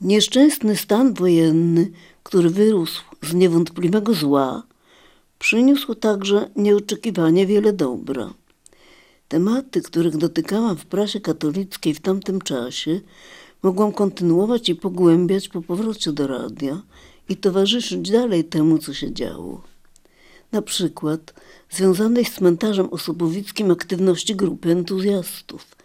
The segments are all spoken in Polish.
Nieszczęsny stan wojenny, który wyrósł z niewątpliwego zła, przyniósł także nieoczekiwanie wiele dobra. Tematy, których dotykałam w prasie katolickiej w tamtym czasie, mogłam kontynuować i pogłębiać po powrocie do radia i towarzyszyć dalej temu, co się działo. Na przykład związanej z cmentarzem osobowickim aktywności grupy entuzjastów.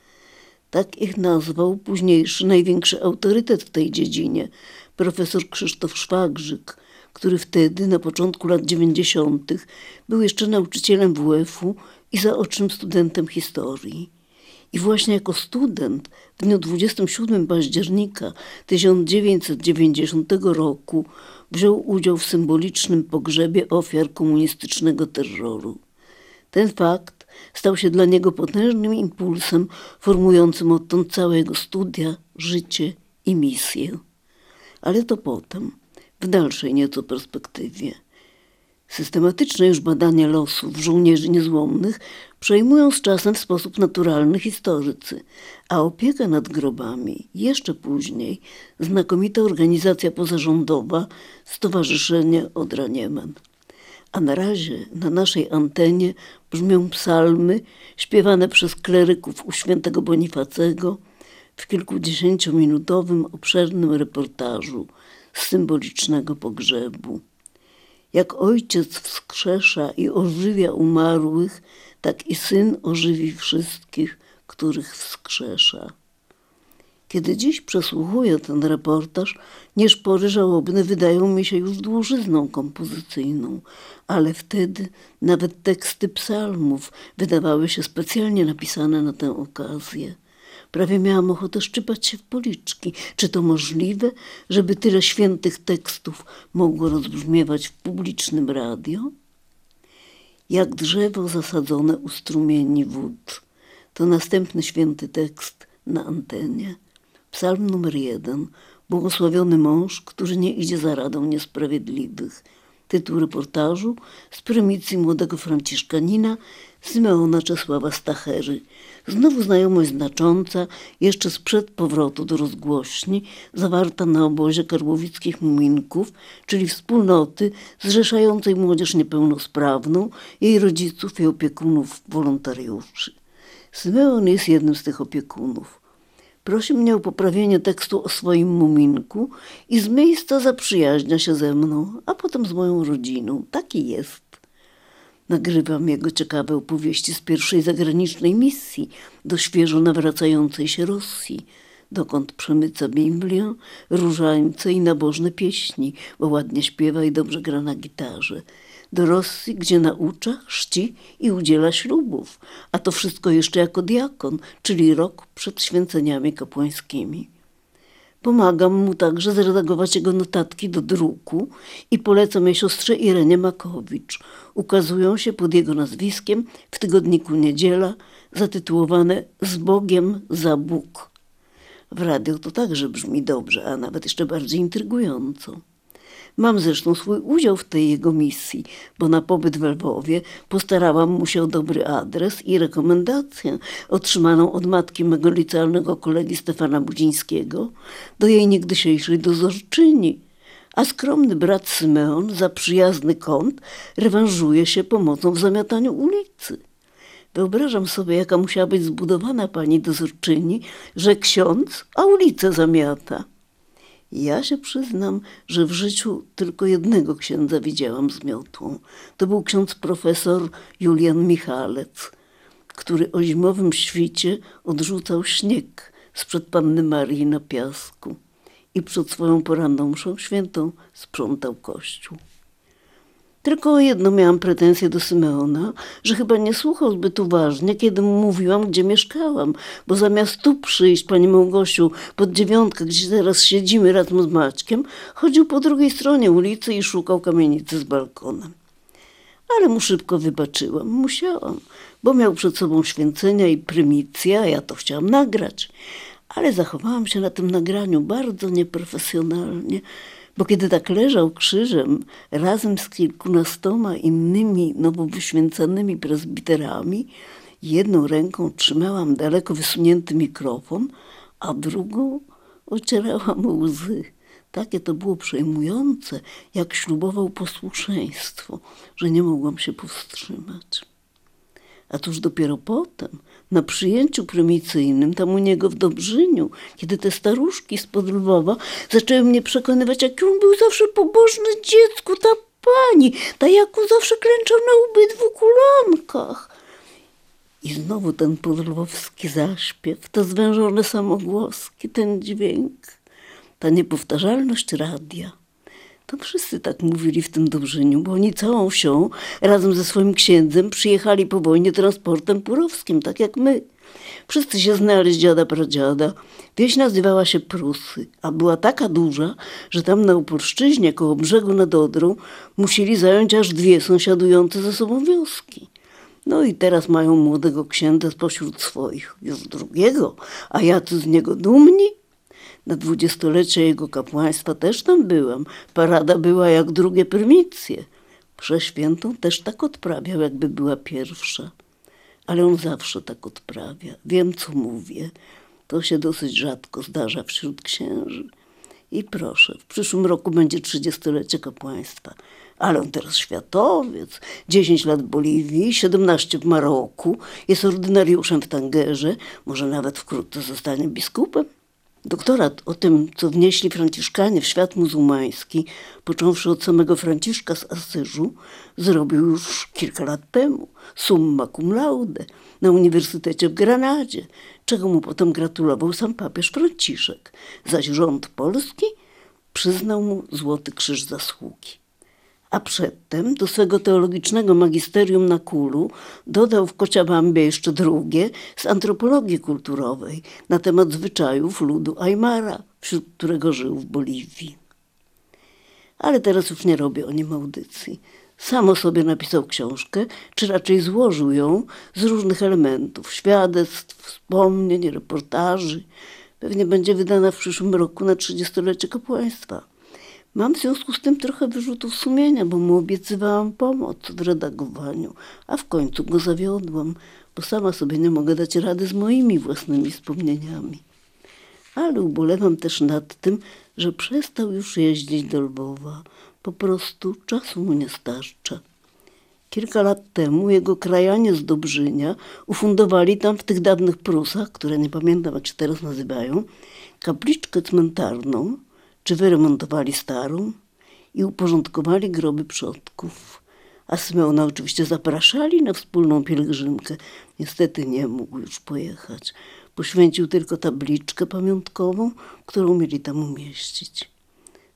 Tak ich nazwał późniejszy największy autorytet w tej dziedzinie, profesor Krzysztof Szwagrzyk, który wtedy, na początku lat dziewięćdziesiątych, był jeszcze nauczycielem WF-u i zaocznym studentem historii. I właśnie jako student w dniu 27 października 1990 roku wziął udział w symbolicznym pogrzebie ofiar komunistycznego terroru. Ten fakt stał się dla niego potężnym impulsem formującym odtąd całe jego studia, życie i misję. Ale to potem, w dalszej nieco perspektywie. Systematyczne już badania losów żołnierzy niezłomnych przejmują z czasem w sposób naturalny historycy, a opiekę nad grobami jeszcze później znakomita organizacja pozarządowa Stowarzyszenie Odra Niemen. A na razie na naszej antenie brzmią psalmy śpiewane przez kleryków u świętego Bonifacego w kilkudziesięciominutowym obszernym reportażu z symbolicznego pogrzebu. Jak ojciec wskrzesza i ożywia umarłych, tak i syn ożywi wszystkich, których wskrzesza. Kiedy dziś przesłuchuję ten reportaż, nieszpory żałobne wydają mi się już dłużyzną kompozycyjną, ale wtedy nawet teksty psalmów wydawały się specjalnie napisane na tę okazję. Prawie miałam ochotę szczypać się w policzki. Czy to możliwe, żeby tyle świętych tekstów mogło rozbrzmiewać w publicznym radio? Jak drzewo zasadzone u strumieni wód. To następny święty tekst na antenie. Psalm numer jeden. Błogosławiony mąż, który nie idzie za radą niesprawiedliwych. Tytuł reportażu z prymicji młodego franciszkanina Symeona Czesława Stachery. Znowu znajomość znacząca, jeszcze sprzed powrotu do rozgłośni, zawarta na obozie karłowickich muminków, czyli wspólnoty zrzeszającej młodzież niepełnosprawną, jej rodziców i opiekunów wolontariuszy. Symeon jest jednym z tych opiekunów. Prosi mnie o poprawienie tekstu o swoim muminku i z miejsca zaprzyjaźnia się ze mną, a potem z moją rodziną. Taki jest. Nagrywam jego ciekawe opowieści z pierwszej zagranicznej misji do świeżo nawracającej się Rosji, dokąd przemyca Biblię, różańce i nabożne pieśni, bo ładnie śpiewa i dobrze gra na gitarze. Do Rosji, gdzie naucza, chrzci i udziela ślubów, a to wszystko jeszcze jako diakon, czyli rok przed święceniami kapłańskimi. Pomagam mu także zredagować jego notatki do druku i polecam je siostrze Irenie Makowicz. Ukazują się pod jego nazwiskiem w tygodniku Niedziela, zatytułowane Z Bogiem za Bóg. W radio to także brzmi dobrze, a nawet jeszcze bardziej intrygująco. Mam zresztą swój udział w tej jego misji, bo na pobyt w Lwowie postarałam mu się o dobry adres i rekomendację otrzymaną od matki mego licealnego kolegi Stefana Budzińskiego do jej niegdysiejszej dozorczyni. A skromny brat Symeon za przyjazny kąt rewanżuje się pomocą w zamiataniu ulicy. Wyobrażam sobie, jaka musiała być zbudowana pani dozorczyni, że ksiądz, a ulicę zamiata. Ja się przyznam, że w życiu tylko jednego księdza widziałam z miotłą. To był ksiądz profesor Julian Michalec, który o zimowym świcie odrzucał śnieg sprzed Panny Marii na piasku i przed swoją poranną mszą świętą sprzątał kościół. Tylko o jedno miałam pretensje do Symeona, że chyba nie słuchał zbyt uważnie, kiedy mu mówiłam, gdzie mieszkałam, bo zamiast tu przyjść, pani Małgosiu, pod dziewiątkę, gdzie teraz siedzimy razem z Maćkiem, chodził po drugiej stronie ulicy i szukał kamienicy z balkonem. Ale mu szybko wybaczyłam, musiałam, bo miał przed sobą święcenia i prymicje, a ja to chciałam nagrać. Ale zachowałam się na tym nagraniu bardzo nieprofesjonalnie, bo kiedy tak leżał krzyżem razem z kilkunastoma innymi nowo wyświęcanymi prezbiterami, jedną ręką trzymałam daleko wysunięty mikrofon, a drugą ocierałam łzy. Takie to było przejmujące, jak ślubował posłuszeństwo, że nie mogłam się powstrzymać. A tuż dopiero potem, na przyjęciu prymicyjnym, tam u niego w Dobrzyniu, kiedy te staruszki spod Lwowa zaczęły mnie przekonywać, jaki on był zawsze pobożny dziecku, ta pani, ta jaku zawsze klęczał na obydwu kulankach. I znowu ten podlwowski zaśpiew, te zwężone samogłoski, ten dźwięk, ta niepowtarzalność radia. To wszyscy tak mówili w tym Dobrzyniu, bo oni całą wsią razem ze swoim księdzem przyjechali po wojnie transportem purowskim, tak jak my. Wszyscy się znali z dziada pradziada. Wieś nazywała się Prusy, a była taka duża, że tam na Opolszczyźnie koło brzegu nad Odrą musieli zająć aż dwie sąsiadujące ze sobą wioski. No i teraz mają młodego księdza spośród swoich, już drugiego, a jacy z niego dumni? Na dwudziestolecie jego kapłaństwa też tam byłam. Parada była jak drugie prymitcje. Przeświętą też tak odprawiał, jakby była pierwsza. Ale on zawsze tak odprawia. Wiem, co mówię. To się dosyć rzadko zdarza wśród księży. I proszę, w przyszłym roku będzie trzydziestolecie kapłaństwa. Ale on teraz światowiec, 10 lat w Boliwii, 17 w Maroku, jest ordynariuszem w Tangerze, może nawet wkrótce zostanie biskupem. Doktorat o tym, co wnieśli Franciszkanie w świat muzułmański, począwszy od samego Franciszka z Asyżu, zrobił już kilka lat temu, summa cum laude, na Uniwersytecie w Granadzie, czego mu potem gratulował sam papież Franciszek, zaś rząd polski przyznał mu Złoty Krzyż Zasługi a przedtem do swego teologicznego magisterium na Kulu dodał w Kociabambie jeszcze drugie z antropologii kulturowej na temat zwyczajów ludu Aymara, wśród którego żył w Boliwii. Ale teraz już nie robię o nim audycji. Sam o sobie napisał książkę, czy raczej złożył ją z różnych elementów, świadectw, wspomnień, reportaży. Pewnie będzie wydana w przyszłym roku na trzydziestolecie kapłaństwa. Mam w związku z tym trochę wyrzutów sumienia, bo mu obiecywałam pomoc w redagowaniu, a w końcu go zawiodłam, bo sama sobie nie mogę dać rady z moimi własnymi wspomnieniami. Ale ubolewam też nad tym, że przestał już jeździć do Lwowa. Po prostu czasu mu nie starcza. Kilka lat temu jego krajanie z Dobrzynia ufundowali tam w tych dawnych Prusach, które nie pamiętam jak się teraz nazywają, kapliczkę cmentarną, czy wyremontowali starą i uporządkowali groby przodków. A Symeona oczywiście zapraszali na wspólną pielgrzymkę. Niestety nie mógł już pojechać. Poświęcił tylko tabliczkę pamiątkową, którą mieli tam umieścić.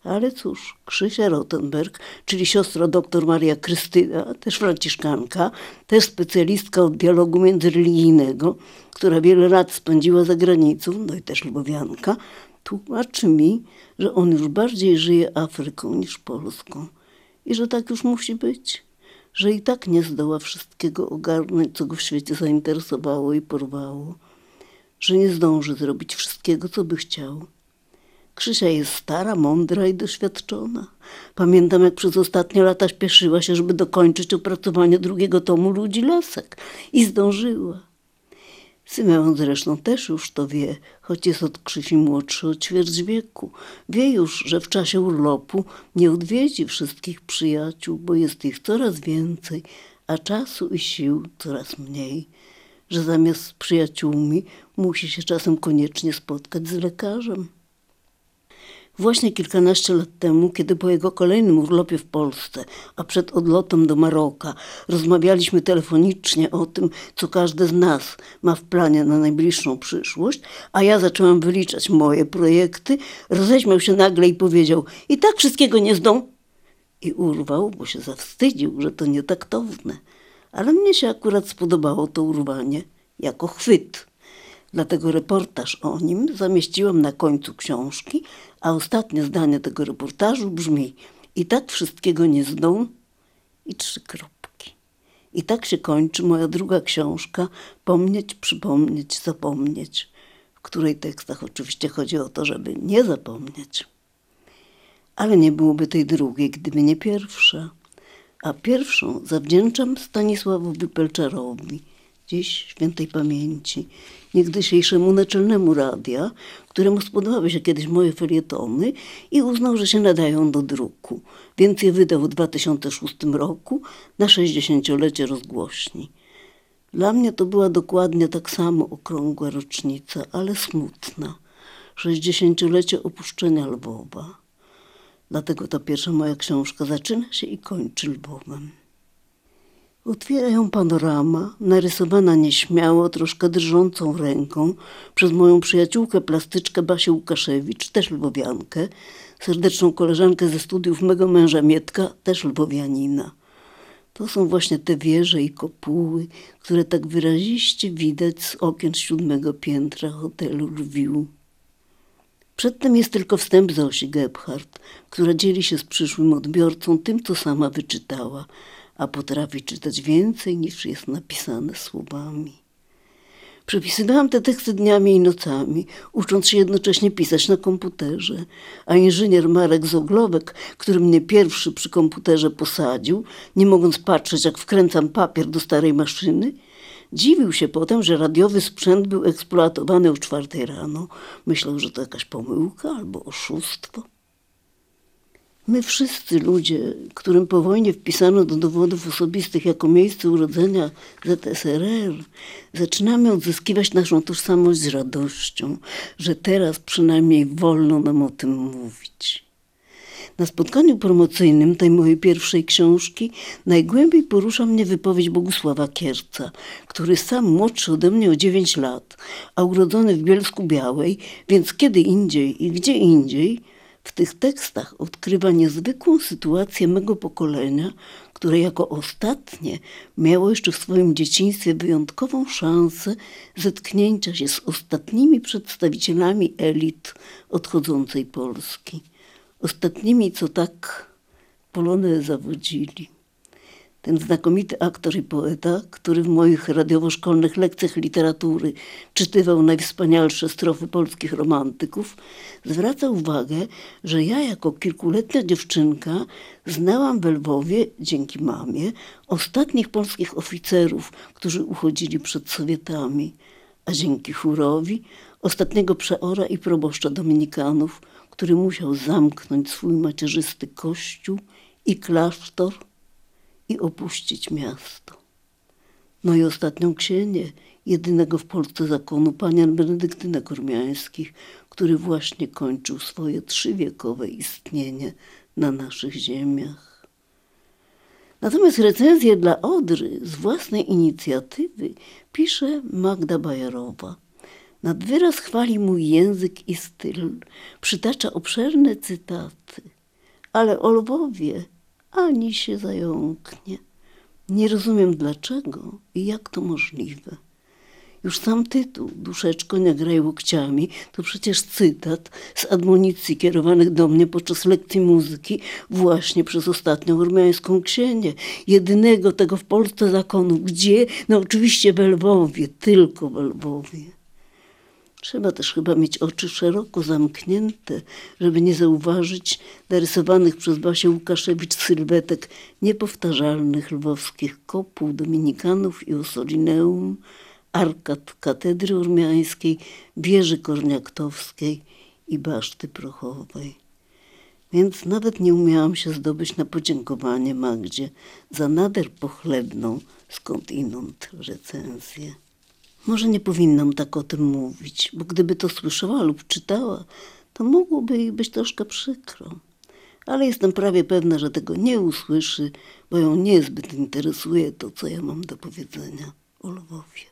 Ale cóż, Krzysia Rottenberg, czyli siostra doktor Maria Krystyna, też franciszkanka, też specjalistka od dialogu międzyreligijnego, która wiele lat spędziła za granicą, no i też lubowianka, tłumaczy mi, że on już bardziej żyje Afryką niż Polską i że tak już musi być, że i tak nie zdoła wszystkiego ogarnąć, co go w świecie zainteresowało i porwało, że nie zdąży zrobić wszystkiego, co by chciał. Krzysia jest stara, mądra i doświadczona. Pamiętam, jak przez ostatnie lata śpieszyła się, żeby dokończyć opracowanie drugiego tomu Ludzi Lasek i zdążyła. Symeon zresztą też już to wie, choć jest od Krzysi młodszy o ćwierć wieku. Wie już, że w czasie urlopu nie odwiedzi wszystkich przyjaciół, bo jest ich coraz więcej, a czasu i sił coraz mniej. Że zamiast z przyjaciółmi musi się czasem koniecznie spotkać z lekarzem. Właśnie kilkanaście lat temu, kiedy po jego kolejnym urlopie w Polsce, a przed odlotem do Maroka, rozmawialiśmy telefonicznie o tym, co każdy z nas ma w planie na najbliższą przyszłość, a ja zaczęłam wyliczać moje projekty, roześmiał się nagle i powiedział: I tak wszystkiego nie zdą. I urwał, bo się zawstydził, że to nietaktowne. Ale mnie się akurat spodobało to urwanie jako chwyt. Dlatego reportaż o nim zamieściłam na końcu książki, a ostatnie zdanie tego reportażu brzmi i tak wszystkiego nie zdą i trzy kropki. I tak się kończy moja druga książka Pomnieć, przypomnieć, zapomnieć, w której tekstach oczywiście chodzi o to, żeby nie zapomnieć. Ale nie byłoby tej drugiej, gdyby nie pierwsza. A pierwszą zawdzięczam Stanisławowi Pelczarowi, dziś świętej pamięci, niegdysiejszemu naczelnemu radia, któremu spodobały się kiedyś moje felietony i uznał, że się nadają do druku, więc je wydał w 2006 roku na 60-lecie rozgłośni. Dla mnie to była dokładnie tak samo okrągła rocznica, ale smutna. 60-lecie opuszczenia Lwowa. Dlatego ta pierwsza moja książka zaczyna się i kończy Lwowem. Otwiera ją panorama, narysowana nieśmiało, troszkę drżącą ręką przez moją przyjaciółkę plastyczkę Basię Łukaszewicz, też lwowiankę, serdeczną koleżankę ze studiów mego męża Mietka, też lwowianina. To są właśnie te wieże i kopuły, które tak wyraziście widać z okien siódmego piętra hotelu Lwiu. Przedtem jest tylko wstęp Zosi Gebhardt, która dzieli się z przyszłym odbiorcą tym, co sama wyczytała, a potrafi czytać więcej niż jest napisane słowami. Przepisywałam te teksty dniami i nocami, ucząc się jednocześnie pisać na komputerze, a inżynier Marek Zoglowek, który mnie pierwszy przy komputerze posadził, nie mogąc patrzeć, jak wkręcam papier do starej maszyny, dziwił się potem, że radiowy sprzęt był eksploatowany o czwartej rano. Myślał, że to jakaś pomyłka albo oszustwo. My wszyscy ludzie, którym po wojnie wpisano do dowodów osobistych jako miejsce urodzenia ZSRR, zaczynamy odzyskiwać naszą tożsamość z radością, że teraz przynajmniej wolno nam o tym mówić. Na spotkaniu promocyjnym tej mojej pierwszej książki najgłębiej porusza mnie wypowiedź Bogusława Kierca, który sam młodszy ode mnie o 9 lat, a urodzony w Bielsku Białej, więc kiedy indziej i gdzie indziej – w tych tekstach odkrywa niezwykłą sytuację mego pokolenia, które jako ostatnie miało jeszcze w swoim dzieciństwie wyjątkową szansę zetknięcia się z ostatnimi przedstawicielami elit odchodzącej Polski. Ostatnimi, co tak Polonę zawodzili ten znakomity aktor i poeta, który w moich radiowo-szkolnych lekcjach literatury czytywał najwspanialsze strofy polskich romantyków, zwraca uwagę, że ja jako kilkuletnia dziewczynka znałam w Lwowie, dzięki mamie, ostatnich polskich oficerów, którzy uchodzili przed Sowietami, a dzięki chórowi ostatniego przeora i proboszcza dominikanów, który musiał zamknąć swój macierzysty kościół i klasztor i opuścić miasto. No i ostatnią księgę jedynego w Polsce zakonu panian Benedyktynek Ormiańskich, który właśnie kończył swoje trzywiekowe istnienie na naszych ziemiach. Natomiast recenzję dla Odry z własnej inicjatywy pisze Magda Bajerowa. Nad wyraz chwali mój język i styl, przytacza obszerne cytaty, ale o Lwowie ani się zająknie. Nie rozumiem dlaczego i jak to możliwe. Już sam tytuł, duszeczko nie graj łokciami, to przecież cytat z admonicji kierowanych do mnie podczas lekcji muzyki właśnie przez ostatnią ormiańską księgę. Jedynego tego w Polsce zakonu. Gdzie? No oczywiście w Lwowie, tylko w Lwowie. Trzeba też chyba mieć oczy szeroko zamknięte, żeby nie zauważyć narysowanych przez Basię Łukaszewicz sylwetek niepowtarzalnych lwowskich kopuł dominikanów i osolineum, arkad katedry urmiańskiej, wieży korniaktowskiej i baszty prochowej. Więc nawet nie umiałam się zdobyć na podziękowanie Magdzie za nader pochlebną skądinąd recenzję. Może nie powinnam tak o tym mówić, bo gdyby to słyszała lub czytała, to mogłoby jej być troszkę przykro. Ale jestem prawie pewna, że tego nie usłyszy, bo ją niezbyt interesuje to, co ja mam do powiedzenia o Lwowie.